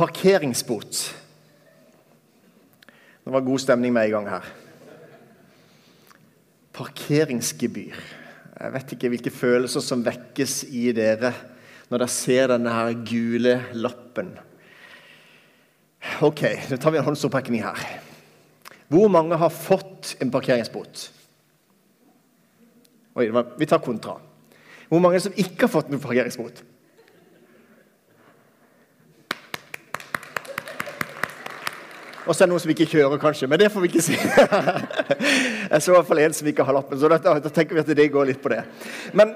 Parkeringsbot. Det var god stemning med en gang her. Parkeringsgebyr. Jeg vet ikke hvilke følelser som vekkes i dere når dere ser denne her gule lappen. Ok, nå tar vi en håndsopprekning her. Hvor mange har fått en parkeringsbot? Oi, vi tar kontra. Hvor mange som ikke har fått en parkeringsbot? Og så er det noen som ikke kjører, kanskje. Men det får vi ikke si. Jeg så i hvert fall en som ikke har lappen, så da, da tenker vi at det går litt på det. Men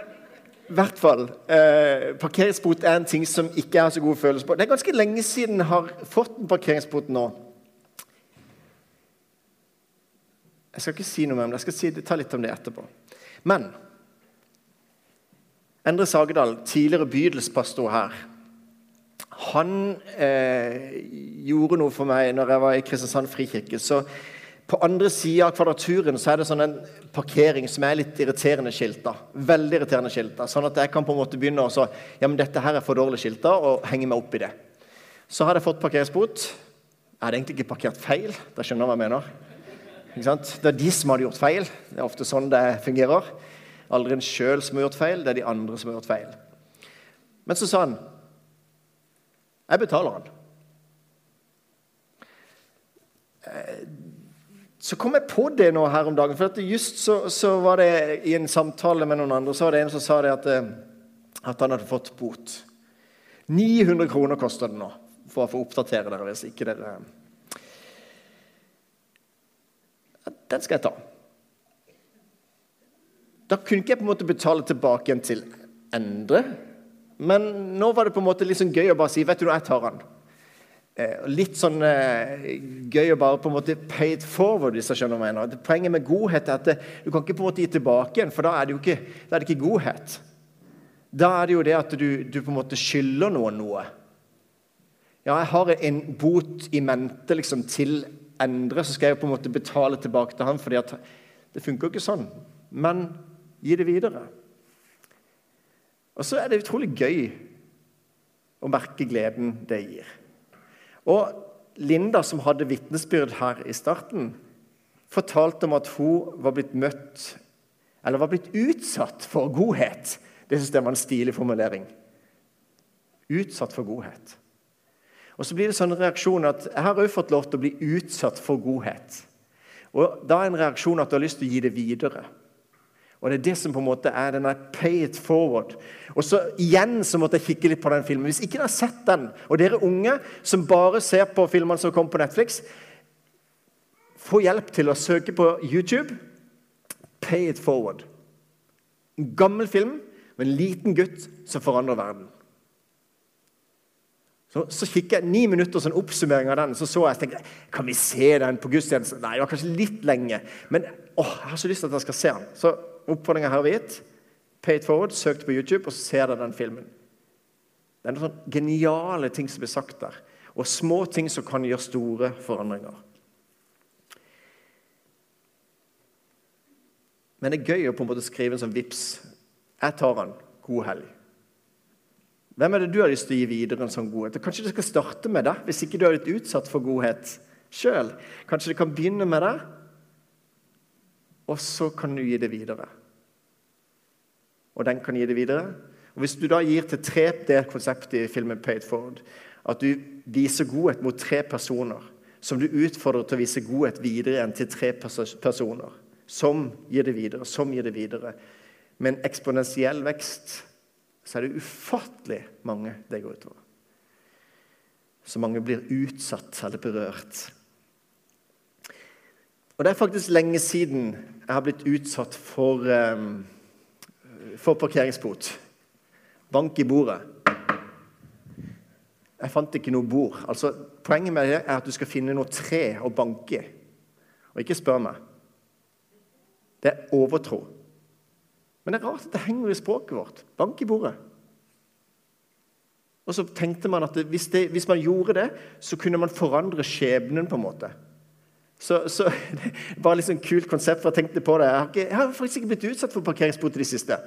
i hvert fall, eh, Parkeringsbot er en ting som ikke er så god følelse på. Det er ganske lenge siden jeg har fått en parkeringsbot nå. Jeg skal ikke si noe mer om det. Jeg skal si, ta litt om det etterpå. Men Endre Sagedal, tidligere bydelspastor her, han eh, gjorde noe for meg når jeg var i Kristiansand frikirke. Så på andre sida av Kvadraturen så er det sånn en parkering som er litt irriterende skilta. Veldig irriterende skilta. Sånn at jeg kan på en måte begynne å så, ja, men dette her er for dårlig skilta, og henge meg opp i det. Så hadde jeg fått parkeringsbot. Jeg hadde egentlig ikke parkert feil. Da skjønner jeg hva jeg mener? Ikke sant? Det er de som hadde gjort feil. Det er ofte sånn det fungerer. Aldri en sjøl som har gjort feil, det er de andre som har gjort feil. Men så sa han jeg betaler den. Eh, så kom jeg på det nå her om dagen. for Just så, så, var det i en samtale med noen andre så var det en som sa det at, eh, at han hadde fått bot. 900 kroner koster det nå for å få oppdatere dere hvis ikke dere Den skal jeg ta. Da kunne ikke jeg på en måte betale tilbake igjen til Endre. Men nå var det på en måte litt sånn gøy å bare si vet du noe, jeg tar den. Eh, litt sånn eh, gøy å bare på en måte pay it forward. hvis jeg skjønner hva jeg mener. Poenget med godhet er at du kan ikke på en måte gi tilbake igjen, for da er det jo ikke, det ikke godhet. Da er det jo det at du, du på en måte skylder noen noe. Ja, jeg har en bot i mente liksom, til Endre, så skal jeg jo på en måte betale tilbake til han, at det funker jo ikke sånn. Men gi det videre. Og så er det utrolig gøy å merke gleden det gir. Og Linda, som hadde vitnesbyrd her i starten, fortalte om at hun var blitt møtt Eller var blitt utsatt for godhet. Det synes jeg var en stilig formulering. Utsatt for godhet. Og så blir det sånn reaksjon at jeg har òg fått lov til å bli utsatt for godhet. Og Da er en reaksjon at du har lyst til å gi det videre. Og Det er det som på en måte er denne pay it forward. Og så Igjen så måtte jeg kikke litt på den filmen. Hvis ikke dere har sett den, og dere unge som bare ser på filmene som kommer på Netflix, få hjelp til å søke på YouTube. Pay it forward. En gammel film med en liten gutt som forandrer verden. Så, så kikker jeg ni minutter sånn oppsummering av den, så så jeg, tenkte, kan vi se den på gudstjenesten. Nei, det var kanskje litt lenge. Men åh, jeg har så lyst til at jeg skal se den. Så oppfordringa her gitt. Pay it forward, søk det på YouTube, og så ser dere den filmen. Det er noen sånne geniale ting som blir sagt der. Og små ting som kan gjøre store forandringer. Men det er gøy å på en måte skrive en sånn vips. Jeg tar den. God helg. Hvem er det du har lyst til å gi videre en sånn godhet? Kanskje det skal starte med det, hvis ikke du har blitt utsatt for godhet sjøl. Kanskje det kan begynne med deg, og så kan du gi det videre. Og den kan gi det videre. Og Hvis du da gir til tre det konseptet i filmen Paid Forward, at du viser godhet mot tre personer, som du utfordrer til å vise godhet videre igjen til tre personer, som gir det videre, som gir det videre, med en eksponentiell vekst, så er det ufattelig mange det går utover. Så mange blir utsatt eller berørt. Og Det er faktisk lenge siden jeg har blitt utsatt for, um, for parkeringsbot. Bank i bordet. Jeg fant ikke noe bord. Altså, poenget med det er at du skal finne noe tre å banke i. Og ikke spør meg. Det er overtro. Men det er rart at det henger i språket vårt. Bank i bordet. Og så tenkte man at hvis, det, hvis man gjorde det, så kunne man forandre skjebnen. på en måte. Så, så det var litt sånn kult konsept, for jeg tenkte på det. Jeg har, ikke, jeg har faktisk ikke blitt utsatt for parkeringsbot i det siste.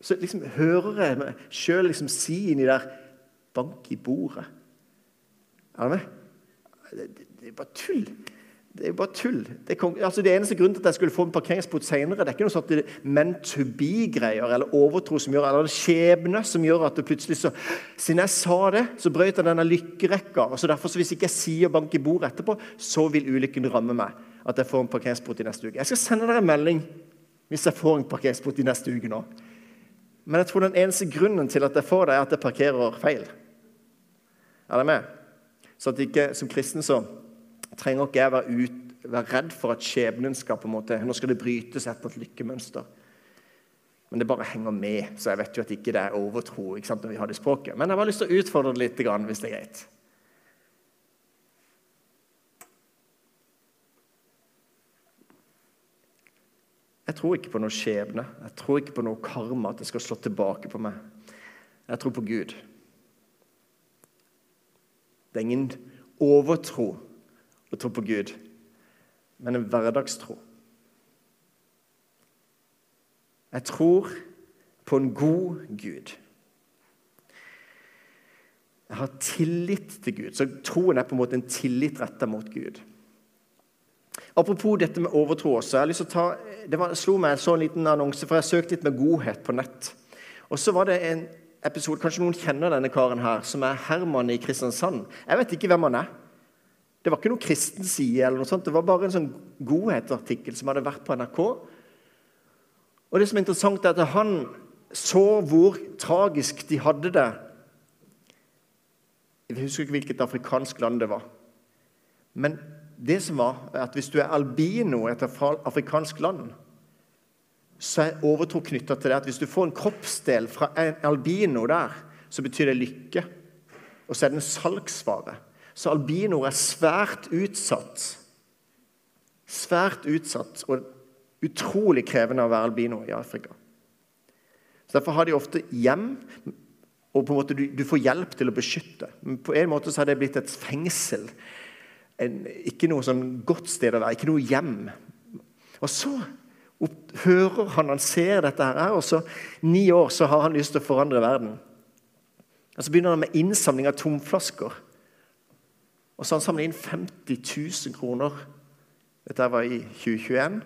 Så liksom hører jeg meg sjøl liksom si inni der Bank i bordet. Er du med? Det, det, det er bare tull. Det er jo bare tull. Det, kom, altså det eneste grunnen til at jeg skulle få en parkeringsbot senere, det er ikke noe sånt men to be-greier eller overtro som gjør, eller skjebne som gjør at det plutselig så Siden jeg sa det, så brøt jeg denne lykkerekka. og så derfor så Hvis ikke jeg sier bank i bord etterpå, så vil ulykken ramme meg. At jeg får en parkeringsbot i neste uke. Jeg skal sende dere en melding hvis jeg får en parkeringsbot i neste uke nå. Men jeg tror den eneste grunnen til at jeg får det, er at jeg parkerer feil. Er dere med? Så at ikke som kristen så trenger ikke jeg være, ut, være redd for at skjebnen skal på en måte, Nå skal det brytes etter et lykkemønster. Men det bare henger med, så jeg vet jo at ikke det er overtro ikke sant, når vi har det språket. Men jeg har lyst til å utfordre det litt, hvis det er greit. Jeg tror ikke på noe skjebne, jeg tror ikke på noe karma, at det skal slå tilbake på meg. Jeg tror på Gud. Det er ingen overtro å tro på Gud, men en hverdagstro. Jeg tror på en god Gud. Jeg har tillit til Gud. Så troen er på en måte en tillit retta mot Gud. Apropos dette med overtro også. jeg har lyst til å ta, Det var, slo meg en liten annonse, for jeg søkte litt med godhet på nett. Og så var det en episode, Kanskje noen kjenner denne karen her, som er Herman i Kristiansand. Jeg vet ikke hvem han er. Det var ikke noe kristen side, eller noe sånt, det var bare en sånn godhetsartikkel som hadde vært på NRK. Og det som er interessant, er at han så hvor tragisk de hadde det. Jeg husker ikke hvilket afrikansk land det var. Men det som var, er at hvis du er albino i et afrikansk land, så er overtro knytta til det at hvis du får en kroppsdel fra en albino der, så betyr det lykke. Og så er det en salgsvare. Så albinoer er svært utsatt. Svært utsatt og utrolig krevende å være albino i Afrika. Så Derfor har de ofte hjem, og på en måte du, du får hjelp til å beskytte. Men på en måte så har det blitt et fengsel. En, ikke noe sånn godt sted å være, ikke noe hjem. Og så opp, hører han, han ser dette her, og så ni år så har han lyst til å forandre verden. Og Så begynner han med innsamling av tomflasker. Og så har han samlet inn 50 000 kroner. Dette var i 2021.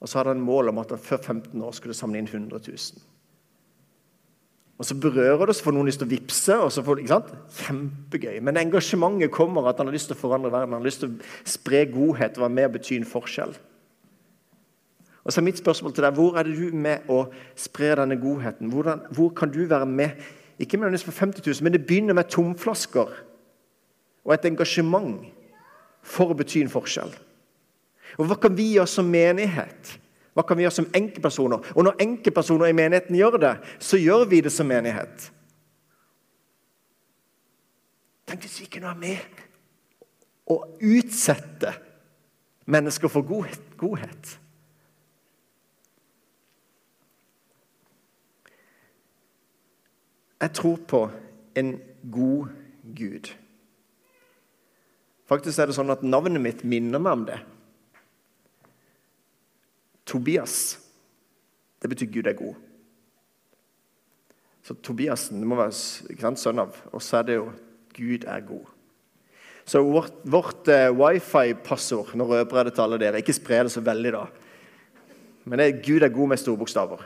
Og så hadde han mål om at han før 15 år skulle samle inn 100 000. Og så berører det, så får noen lyst til å vippse. og så får, ikke sant? Kjempegøy. Men engasjementet kommer at han har lyst til å forandre verden. Han har lyst til å spre godhet og være med og bety en forskjell. Og så er mitt spørsmål til deg, Hvor er det du med å spre denne godheten? Hvordan, hvor kan du være med? Ikke med for 50 000, men det begynner med tomflasker og et engasjement for å bety en forskjell. Og Hva kan vi gjøre som menighet? Hva kan vi gjøre som enkeltpersoner? Og når enkeltpersoner i menigheten gjør det, så gjør vi det som menighet. Tenk hvis vi kunne være med og utsette mennesker for godhet. Jeg tror på en god Gud. Faktisk er det sånn at navnet mitt minner meg om det. Tobias. Det betyr Gud er god. Så Tobiasen må være sant, sønn av. Og så er det jo Gud er god. Så vårt, vårt uh, wifi-passord Nå røper jeg det til alle dere. Ikke spre det så veldig, da. Men det er Gud er god med store bokstaver.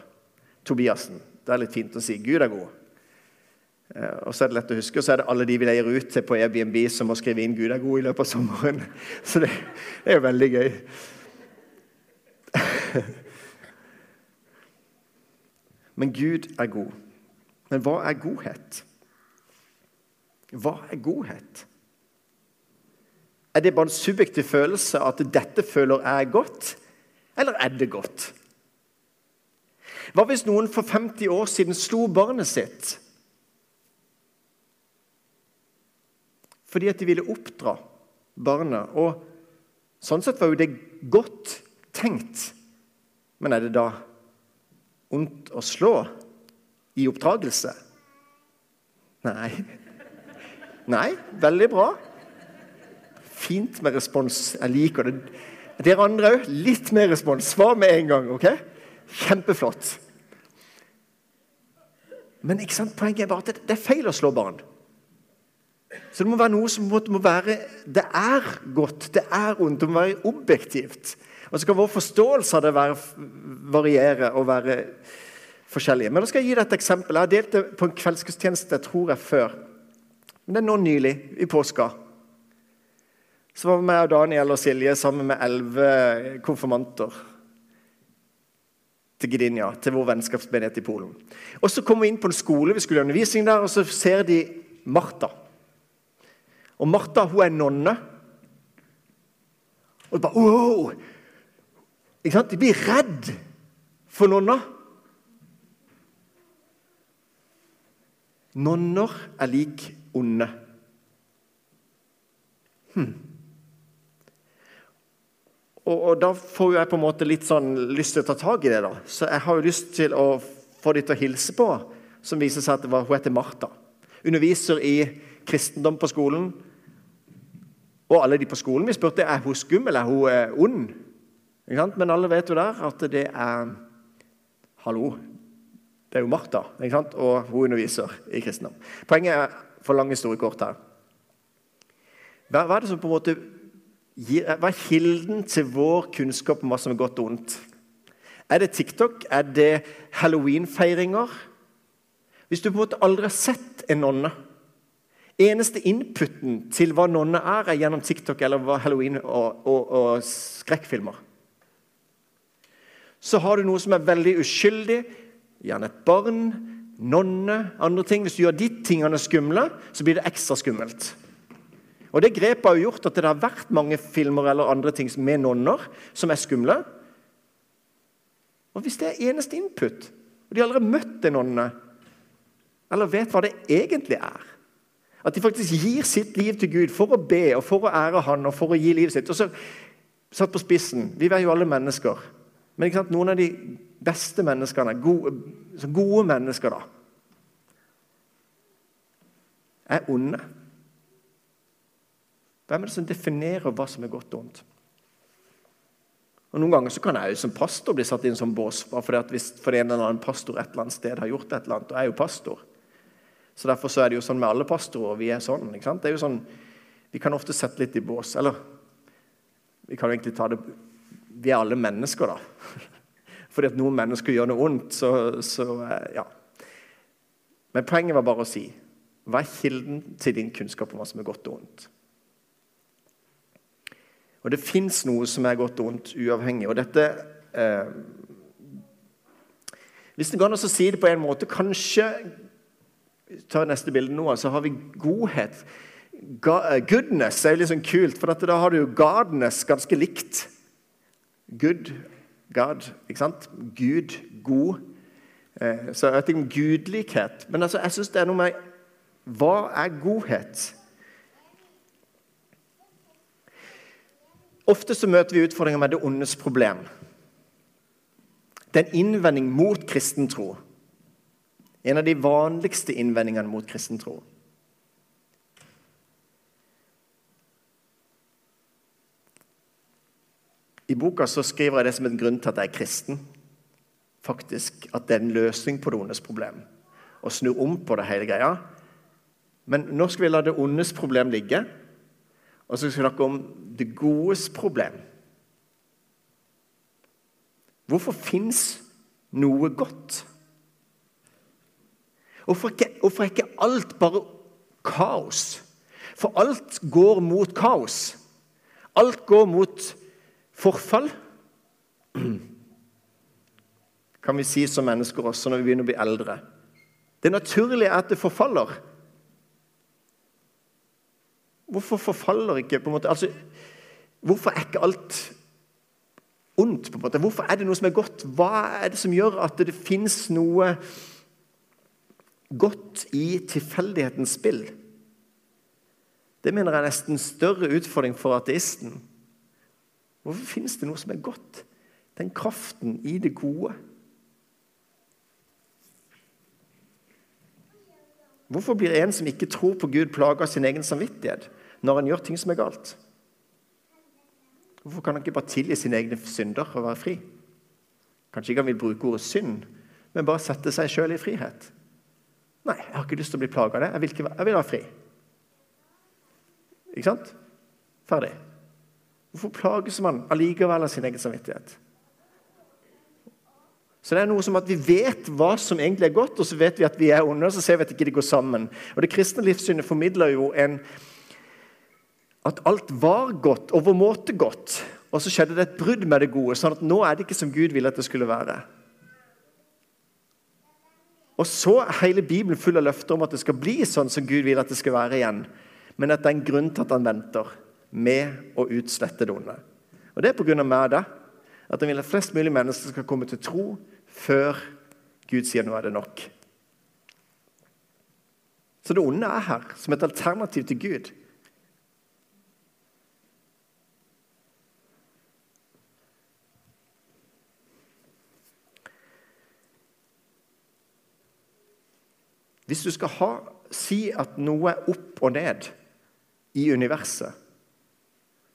Tobiasen. Det er litt fint å si. Gud er god. Eh, og så er det lett å huske, og så er det alle de vi leier ut til på Airbnb, som må skrive inn 'Gud er god' i løpet av sommeren. Så det, det er jo veldig gøy. Men Gud er god. Men hva er godhet? Hva er godhet? Er det bare en subjektiv følelse at 'dette føler jeg godt', eller er det godt? Hva hvis noen for 50 år siden slo barnet sitt? Fordi at de ville oppdra barnet. Og sånn sett var jo det godt tenkt. Men er det da ondt å slå i oppdragelse? Nei. Nei, veldig bra. Fint med respons. Jeg liker det. Dere andre òg, litt mer respons. Svar med en gang. ok? Kjempeflott. Men ikke sant? poenget er bare at det er feil å slå barn. Så det må være noe som må være Det er godt, det er ondt, det må være objektivt. Og så kan vår forståelse av det være, variere og være forskjellige. Men da skal jeg gi deg et eksempel. Jeg har delt det på en kveldsgudstjeneste, tror jeg, før. Men det er nå nylig, i påska. Så var vi og Daniel og Silje sammen med elleve konfirmanter til Gdynia, til vår vennskapsmenighet i Polen. Og Så kom vi inn på en skole, vi skulle ha undervisning der, og så ser de Martha. Og Martha hun er nonne. Og de bare wow! Ikke sant? De blir redd for nonna. Nonner er lik onde. Hm. Og, og, Da får jeg på en måte litt sånn lyst til å ta tak i det. da. Så jeg har jo lyst til å få de til å hilse på, som viser seg at det var, hun heter Martha. Underviser i kristendom på skolen. Og alle de på skolen vi spurte er hun skummel, er hun eh, ond. Men alle vet jo der at det er Hallo, det er jo Martha, og hun underviser i kristendom. Poenget er for lang historie kort her. Hva, hva, er det som på en måte gir, hva er kilden til vår kunnskap om hva som er godt og ondt? Er det TikTok? Er det halloweenfeiringer? Hvis du på en måte aldri har sett en nonne Eneste inputen til hva nonne er, er gjennom TikTok eller halloween og, og, og skrekkfilmer. Så har du noe som er veldig uskyldig, gjerne et barn, nonne, andre ting. Hvis du gjør de tingene skumle, så blir det ekstra skummelt. Og Det grepet har gjort at det har vært mange filmer eller andre ting med nonner som er skumle. Og Hvis det er eneste input, og de har aldri møtt en nonne, eller vet hva det egentlig er At de faktisk gir sitt liv til Gud for å be og for å ære Han og for å gi livet sitt. Og så satt på spissen Vi er jo alle mennesker. Men noen av de beste menneskene, gode, gode mennesker, da, er onde. Hvem er det som definerer hva som er godt og ondt? Og Noen ganger så kan jeg jo som pastor bli satt inn som bås bare fordi at hvis fordi en eller annen pastor et eller annet sted har gjort et eller annet, og jeg er jo pastor. Så Derfor så er det jo sånn med alle pastorer. Vi er sånn. ikke sant? Det er jo sånn, Vi kan ofte sette litt i bås. Eller vi kan jo egentlig ta det Vi er alle mennesker, da. Fordi at noen mennesker gjør noe ondt, så, så eh, ja. Men poenget var bare å si hva er kilden til din kunnskap om hva som er godt og ondt? Og det fins noe som er godt og ondt uavhengig. Og dette eh, Hvis det går an å si det på en måte Kanskje ta neste bilde nå, så har vi godhet. Eh, goodness er jo litt sånn kult, for da har du jo godness ganske likt. Good, God, ikke sant? Gud, god. Eh, så jeg vet ikke om gudlikhet. Men altså, jeg syns det er noe med Hva er godhet? Ofte så møter vi utfordringer med det ondes problem. Det er en innvending mot kristen tro. En av de vanligste innvendingene mot kristen tro. I boka så skriver jeg det som en grunn til at jeg er kristen. Faktisk At det er en løsning på det ondes problem. Å snu om på det hele greia. Men nå skal vi la det ondes problem ligge. Og så skal vi snakke om det godes problem. Hvorfor fins noe godt? Hvorfor er ikke alt bare kaos? For alt går mot kaos. Alt går mot forfall. Kan vi si som mennesker også når vi begynner å bli eldre. Det naturlige er at det forfaller. Hvorfor forfaller ikke på en måte, altså, Hvorfor er ikke alt ondt? på en måte? Hvorfor er det noe som er godt? Hva er det som gjør at det fins noe godt i tilfeldighetens spill? Det mener jeg er nesten større utfordring for ateisten. Hvorfor finnes det noe som er godt? Den kraften i det gode. Hvorfor blir en som ikke tror på Gud, plaga av sin egen samvittighet? når han gjør ting som er galt? Hvorfor kan han ikke bare tilgi sine egne synder og være fri? Kanskje ikke han vil bruke ordet synd, men bare sette seg sjøl i frihet. Nei, jeg har ikke lyst til å bli plaga av det. Jeg vil, ikke, jeg vil være fri. Ikke sant? Ferdig. Hvorfor plages man allikevel av sin egen samvittighet? Så det er noe som at Vi vet hva som egentlig er godt, og så vet vi at vi er onde, og så ser vi at ikke de går sammen. Og Det kristne livssynet formidler jo en, at alt var godt, overmåte godt. Og så skjedde det et brudd med det gode, sånn at nå er det ikke som Gud ville at det skulle være. Og så er hele Bibelen full av løfter om at det skal bli sånn som Gud vil at det skal være igjen. Men at det er en grunn til at han venter med å utslette det onde. Og det er pga. meg, det. At han vil at flest mulig mennesker skal komme til tro før Gud sier nå er det nok. Så det onde er her som et alternativ til Gud. Hvis du skal ha, si at noe er opp og ned i universet,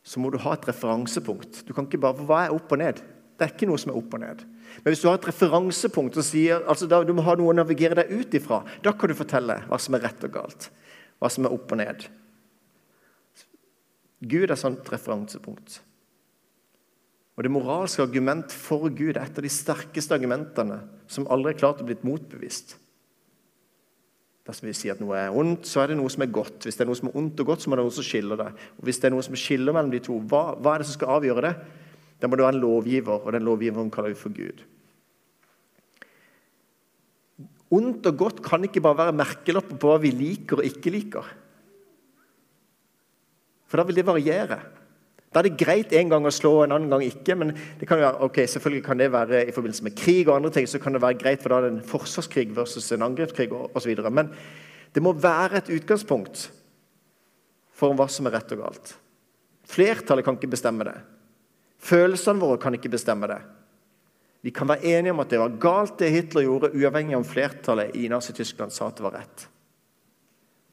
så må du ha et referansepunkt. Du kan ikke bare, Hva er opp og ned? Det er ikke noe som er opp og ned. Men hvis du har et referansepunkt og sier, altså da, du må ha noe å navigere deg ut ifra, da kan du fortelle hva som er rett og galt. Hva som er opp og ned. Gud er sånt referansepunkt. Og Det moralske argument for Gud er et av de sterkeste argumentene som aldri er klart å blitt motbevist. Dersom vi sier at noe er ondt, så er det noe som er godt. Hvis det er noe som er ondt og godt, så må det være noe som skiller det. Og Hvis det er noe som skiller mellom de to, hva, hva er det som skal avgjøre det? Da må det være en lovgiver, og den lovgiveren kaller vi for Gud. Ondt og godt kan ikke bare være merkelapper på hva vi liker og ikke liker. For da vil det variere. Da er det greit en gang å slå, en annen gang ikke. Men det kan jo være, ok, selvfølgelig kan det være i forbindelse med krig og andre ting. så kan det være greit, for da er det en forsvarskrig versus en angrepskrig osv. Men det må være et utgangspunkt for hva som er rett og galt. Flertallet kan ikke bestemme det. Følelsene våre kan ikke bestemme det. Vi kan være enige om at det var galt, det Hitler gjorde, uavhengig om flertallet i Nazi-Tyskland sa at det var rett.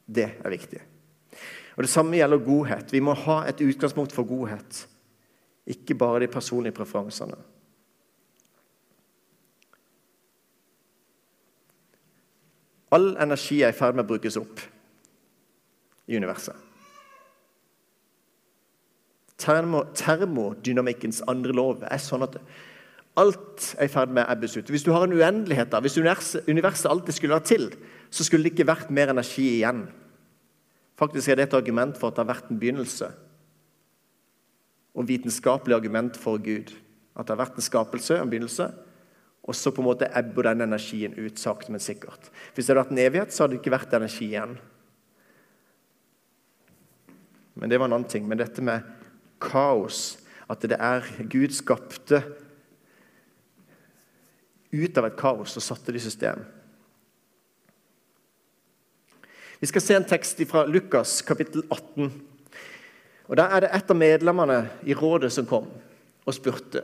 Det er viktig. Og Det samme gjelder godhet. Vi må ha et utgangspunkt for godhet, ikke bare de personlige preferansene. All energi er i ferd med å brukes opp i universet. Termo, termodynamikkens andre lov er sånn at alt er i ferd med å ebbes ut. Hvis du har en uendelighet, da, hvis universet, universet alltid skulle ha til, så skulle det ikke vært mer energi igjen. Faktisk er det et argument for at det har vært en begynnelse. Og vitenskapelig argument for Gud. At det har vært en skapelse, en begynnelse, og så på en måte ebber den energien ut sakte, men sikkert. Hvis det hadde vært en evighet, så hadde det ikke vært energi igjen. Men det var en annen ting. Men dette med kaos, at det er Gud skapte ut av et kaos og satte det i system. Vi skal se en tekst fra Lukas kapittel 18. Og Der er det et av medlemmene i rådet som kom og spurte.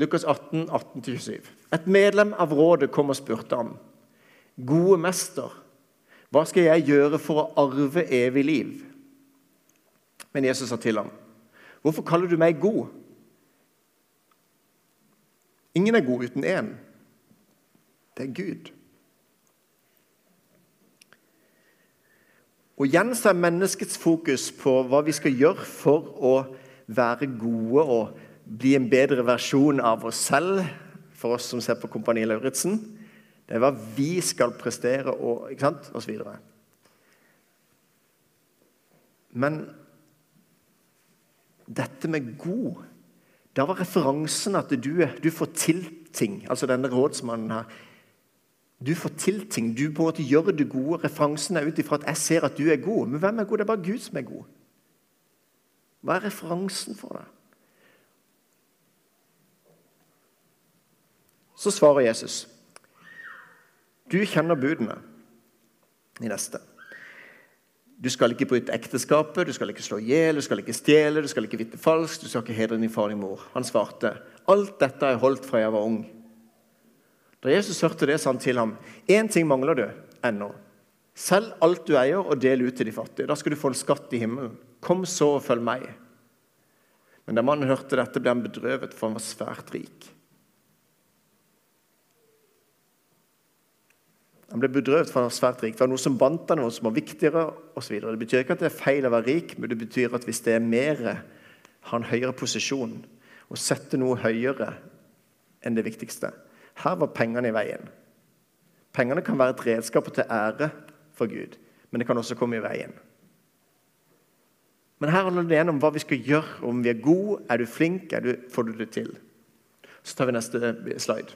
Lukas 18, 18-27. Et medlem av rådet kom og spurte ham. Gode mester, hva skal jeg gjøre for å arve evig liv? Men Jesus sa til ham, hvorfor kaller du meg god? Ingen er god uten én. Det er Gud. Og igjen så er menneskets fokus på hva vi skal gjøre for å være gode og bli en bedre versjon av oss selv, for oss som ser på Kompani Lauritzen. Det er hva vi skal prestere og ikke sant, osv. Men dette med god Da var referansen at du, du får til ting. Altså denne rådsmannen her du får til ting. Du på en måte gjør det gode. Referansen er ut ifra at jeg ser at du er god. Men hvem er god? Det er bare Gud som er god. Hva er referansen for deg? Så svarer Jesus. Du kjenner budene i neste. Du skal ikke bryte ekteskapet, du skal ikke slå i hjel, du skal ikke stjele, du skal ikke vitne falskt, du skal ikke hedre din far og mor. Han svarte, alt dette jeg holdt fra jeg var ung. Da Jesus hørte det, sa han til ham, én ting mangler du ennå. Selg alt du eier, og del ut til de fattige. Da skal du få en skatt i himmelen. Kom så og følg meg. Men da mannen hørte dette, ble han bedrøvet, for han var svært rik. Han ble bedrøvet for han var svært rik. Det var noe som bandt han, noe som var viktigere osv. Det betyr ikke at det er feil å være rik, men det betyr at hvis det er mer, har en høyere posisjon og setter noe høyere enn det viktigste Her var pengene i veien. Pengene kan være et redskap til ære for Gud, men det kan også komme i veien. Men her handler det igjen om hva vi skal gjøre, om vi er gode, er du flink, er du, får du det til. Så tar vi neste slide.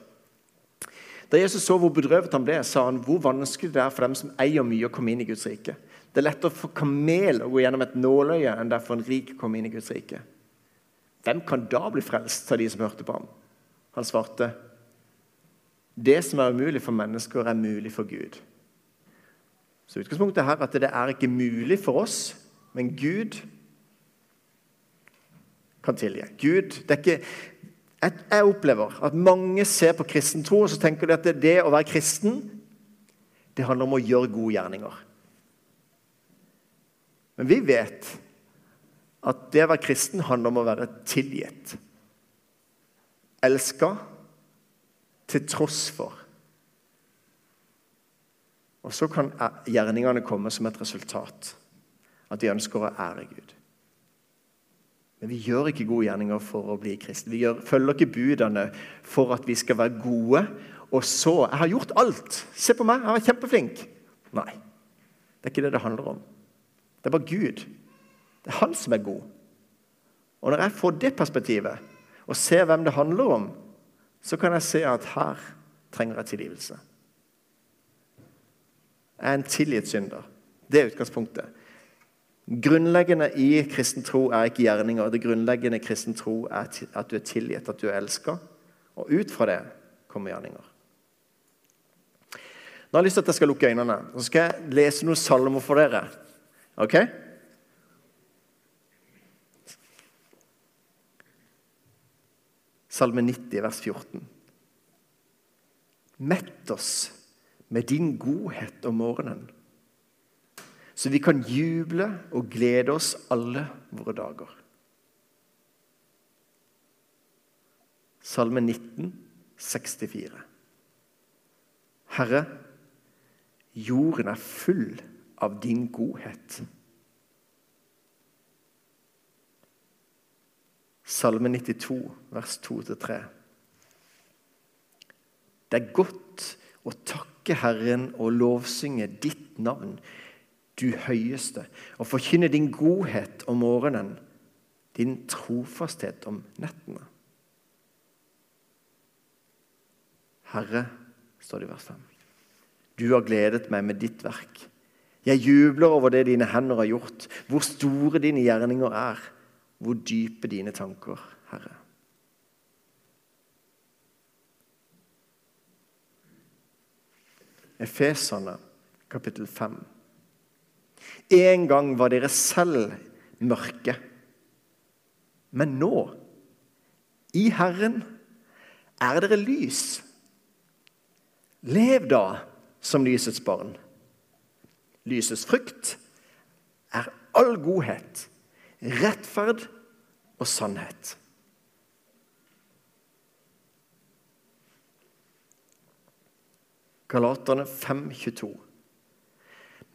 Da Jesus så hvor bedrøvet han ble, sa han hvor vanskelig det er for dem som eier mye, å komme inn i Guds rike. Det er lettere for kamel å gå gjennom et nåløye enn det er en rik å inn i Guds rike. Hvem kan da bli frelst, sa de som hørte på ham. Han svarte, det som er umulig for mennesker, er mulig for Gud. Så utgangspunktet her er at det er ikke mulig for oss, men Gud kan tilgi. Gud, det er ikke jeg opplever at mange ser på kristen tro og så tenker de at det å være kristen det handler om å gjøre gode gjerninger. Men vi vet at det å være kristen handler om å være tilgitt. Elska til tross for. Og så kan gjerningene komme som et resultat. At de ønsker å ære Gud. Men vi gjør ikke gode gjerninger for å bli kristne. Vi gjør, følger ikke budene for at vi skal være gode. Og så 'Jeg har gjort alt. Se på meg, jeg var kjempeflink.' Nei. Det er ikke det det handler om. Det er bare Gud. Det er Han som er god. Og når jeg får det perspektivet, og ser hvem det handler om, så kan jeg se at her trenger jeg tilgivelse. Jeg er en tilgitt synder. Det er utgangspunktet. Grunnleggende i kristen tro er ikke gjerninger. Det grunnleggende i kristen tro er at du er tilgitt, at du er elska. Og ut fra det kommer gjerninger. Nå har jeg lyst til at jeg skal lukke øynene. Så skal jeg lese noen salmer for dere. Ok? Salme 90, vers 14. Mett oss med din godhet om morgenen så vi kan juble og glede oss alle våre dager. Salme 19, 64. Herre, jorden er full av din godhet. Salme 92, vers 2-3. Det er godt å takke Herren og lovsynge ditt navn du høyeste, og forkynne din godhet om morgenen, din trofasthet om nettene. Herre, står det i vers 5, du har gledet meg med ditt verk. Jeg jubler over det dine hender har gjort, hvor store dine gjerninger er, hvor dype dine tanker, Herre. Efesene, kapittel 5. En gang var dere selv mørke. Men nå, i Herren, er dere lys. Lev da som lysets barn. Lysets frukt er all godhet, rettferd og sannhet. Galaterne 5,22.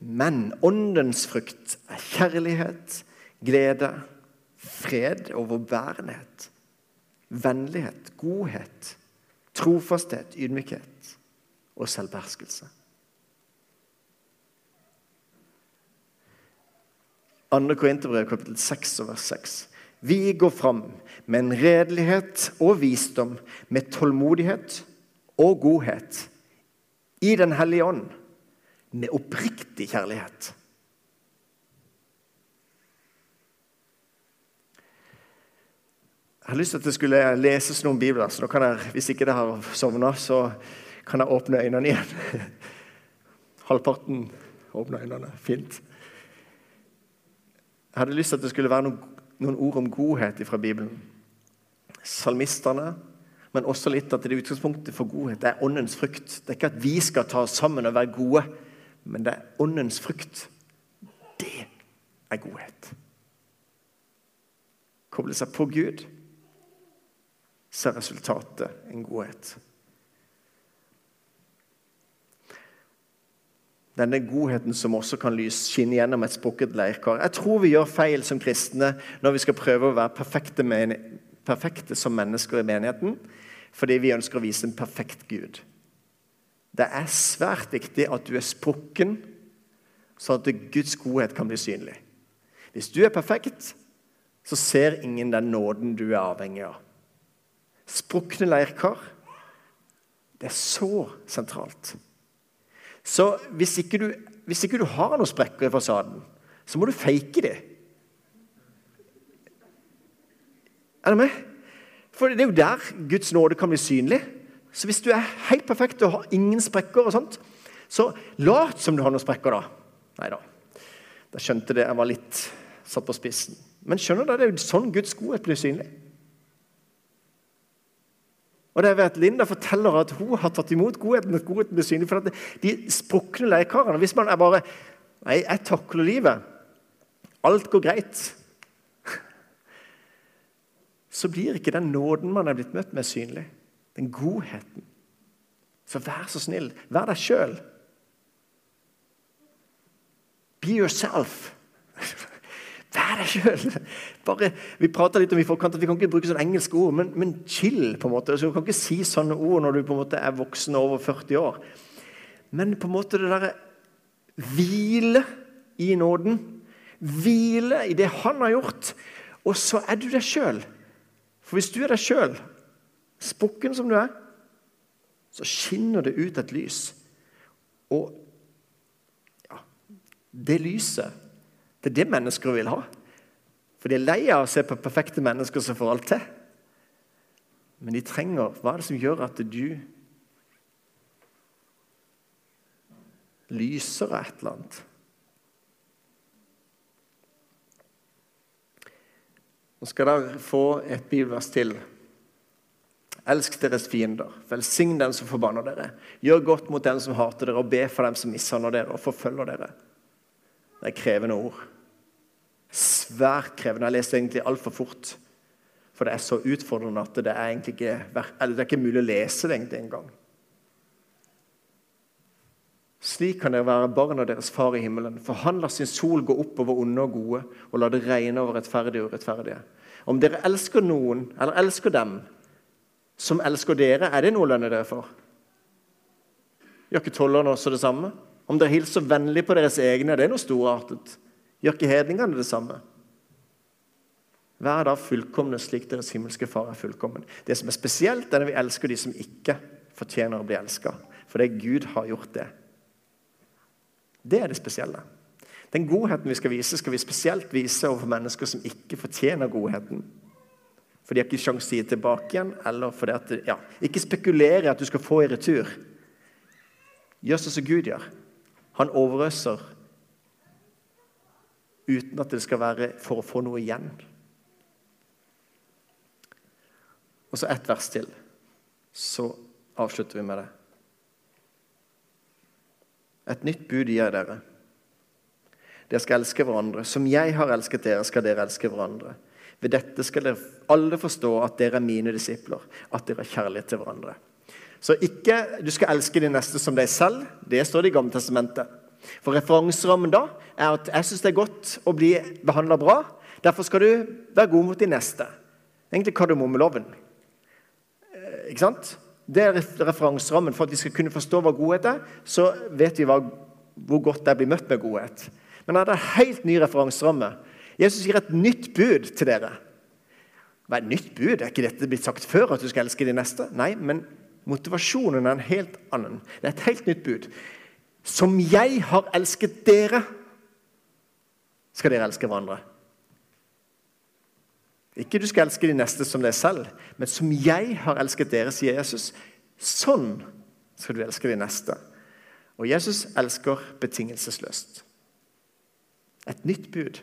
Men åndens frukt er kjærlighet, glede, fred, overbærenhet, vennlighet, godhet, trofasthet, ydmykhet og selvbeherskelse. Andre Korinterbrev kapittel 6 vers 6. Vi går fram med en redelighet og visdom, med tålmodighet og godhet i Den hellige ånd med oppriktig kjærlighet. Jeg har lyst til at det skulle leses noen bibler. så kan jeg, Hvis ikke det har sovna, så kan jeg åpne øynene igjen. Halvparten åpner øynene. Fint. Jeg hadde lyst til at det skulle være noen, noen ord om godhet fra Bibelen. Salmistene, men også litt at det utgangspunktet for godhet det er åndens frukt. Det er ikke at vi skal ta oss sammen og være gode, men det er åndens frukt. Det er godhet. Koble seg på Gud, så er resultatet en godhet. Denne godheten som også kan lyse skinne gjennom et sprukket leirkar. Jeg tror vi gjør feil som kristne når vi skal prøve å være perfekte, perfekte som mennesker i menigheten, fordi vi ønsker å vise en perfekt Gud. Det er svært viktig at du er sprukken, sånn at Guds godhet kan bli synlig. Hvis du er perfekt, så ser ingen den nåden du er avhengig av. Sprukne leirkar, det er så sentralt. Så hvis ikke, du, hvis ikke du har noen sprekker i fasaden, så må du fake det. Er du med? For det er jo der Guds nåde kan bli synlig. Så hvis du er helt perfekt og har ingen sprekker, og sånt, så lat som du har noen sprekker, da. Nei da. Da skjønte det jeg var litt satt på spissen. Men skjønner du, det er jo sånn Guds godhet blir synlig. Og det er ved at Linda forteller at hun har tatt imot godheten. at godheten blir synlig, for De sprukne leiekarene Hvis man er bare Nei, jeg takler livet. Alt går greit. Så blir ikke den nåden man er blitt møtt med, synlig. Den godheten. Så vær så snill. Vær deg sjøl. Be yourself. Vær deg sjøl! Vi prater litt om i forkant at vi kan ikke bruke sånne engelske ord, men, men chill. på en måte. Altså, du kan ikke si sånne ord når du på en måte er voksen over 40 år. Men på en måte det derre hvile i nåden. Hvile i det han har gjort. Og så er du deg sjøl. For hvis du er deg sjøl, spukken som du er, så skinner det ut et lys. Og ja, det lyset det er det mennesker vil ha. For de er lei av å se på perfekte mennesker som får alt til. Men de trenger Hva er det som gjør at du lyser av et eller annet? Nå skal dere få et bibelvers til. Elsk deres fiender. Velsign den som forbanner dere. Gjør godt mot den som hater dere, og be for dem som mishandler dere og forfølger dere. Det er krevende ord svært krevende. Jeg leste egentlig altfor fort. For det er så utfordrende at det er egentlig ikke, det er ikke mulig å lese det egentlig engang. Slik kan dere være barn av deres far i himmelen, for han lar sin sol gå opp over onde og gode, og lar det regne over rettferdige og urettferdige. Om dere elsker noen, eller elsker dem, som elsker dere, er det noe å lønne dere for? Gjør ikke tollerne også det samme? Om dere hilser vennlig på deres egne, er det noe storartet? Gjør ikke hedningene det samme? Vær da fullkomne slik deres himmelske Far er fullkommen. Det som er spesielt, er når vi elsker de som ikke fortjener å bli elska. For det er Gud har gjort det. Det er det spesielle. Den godheten vi skal vise, skal vi spesielt vise overfor mennesker som ikke fortjener godheten. For de har ikke sjanse til å gi tilbake igjen, eller fordi at ja, Ikke spekulere i at du skal få i retur. Gjør sånn som Gud gjør. Han overøser uten at det skal være for å få noe igjen. Og så ett vers til. Så avslutter vi med det. Et nytt bud gir jeg dere. Dere skal elske hverandre. Som jeg har elsket dere, skal dere elske hverandre. Ved dette skal dere alle forstå at dere er mine disipler, at dere har kjærlighet til hverandre. Så ikke du skal elske de neste som deg selv. Det står det i Gamle testamentet. For referanserammen da er at jeg syns det er godt å bli behandla bra. Derfor skal du være god mot de neste. Egentlig kardemommeloven. Eh, ikke sant? Det er referanserammen for at vi skal kunne forstå hva godhet er. Så vet vi hva, hvor godt det blir møtt med godhet. Men det er en helt ny referanseramme. Jesus gir et nytt bud til dere. Hva er et nytt bud? Er ikke dette blitt sagt før, at du skal elske de neste? Nei, men motivasjonen er en helt annen. Det er et helt nytt bud. Som jeg har elsket dere, skal dere elske hverandre. Ikke du skal elske de neste som deg selv, men som jeg har elsket dere, sier Jesus. Sånn skal du elske de neste. Og Jesus elsker betingelsesløst. Et nytt bud.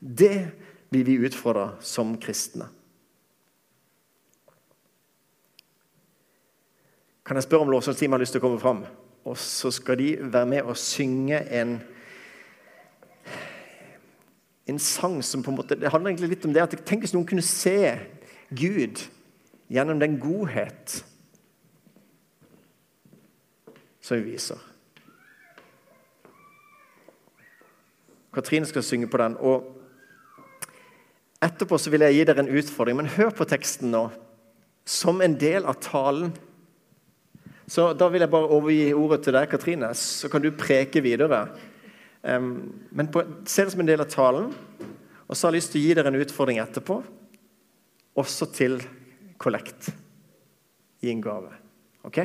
Det blir vi utfordra som kristne. Kan jeg spørre om lovsangsteamet har lyst til å komme fram? Og så skal de være med og synge en, en sang som på en måte, Det handler egentlig litt om det at Tenk hvis noen kunne se Gud gjennom den godhet som vi viser. Katrine skal synge på den. og Etterpå så vil jeg gi dere en utfordring, men hør på teksten nå. Som en del av talen. Så Da vil jeg bare overgi ordet til deg, Katrine, så kan du preke videre. Um, men på, se det som en del av talen. Og så har jeg lyst til å gi dere en utfordring etterpå, også til kollekt. Gi en gave. OK?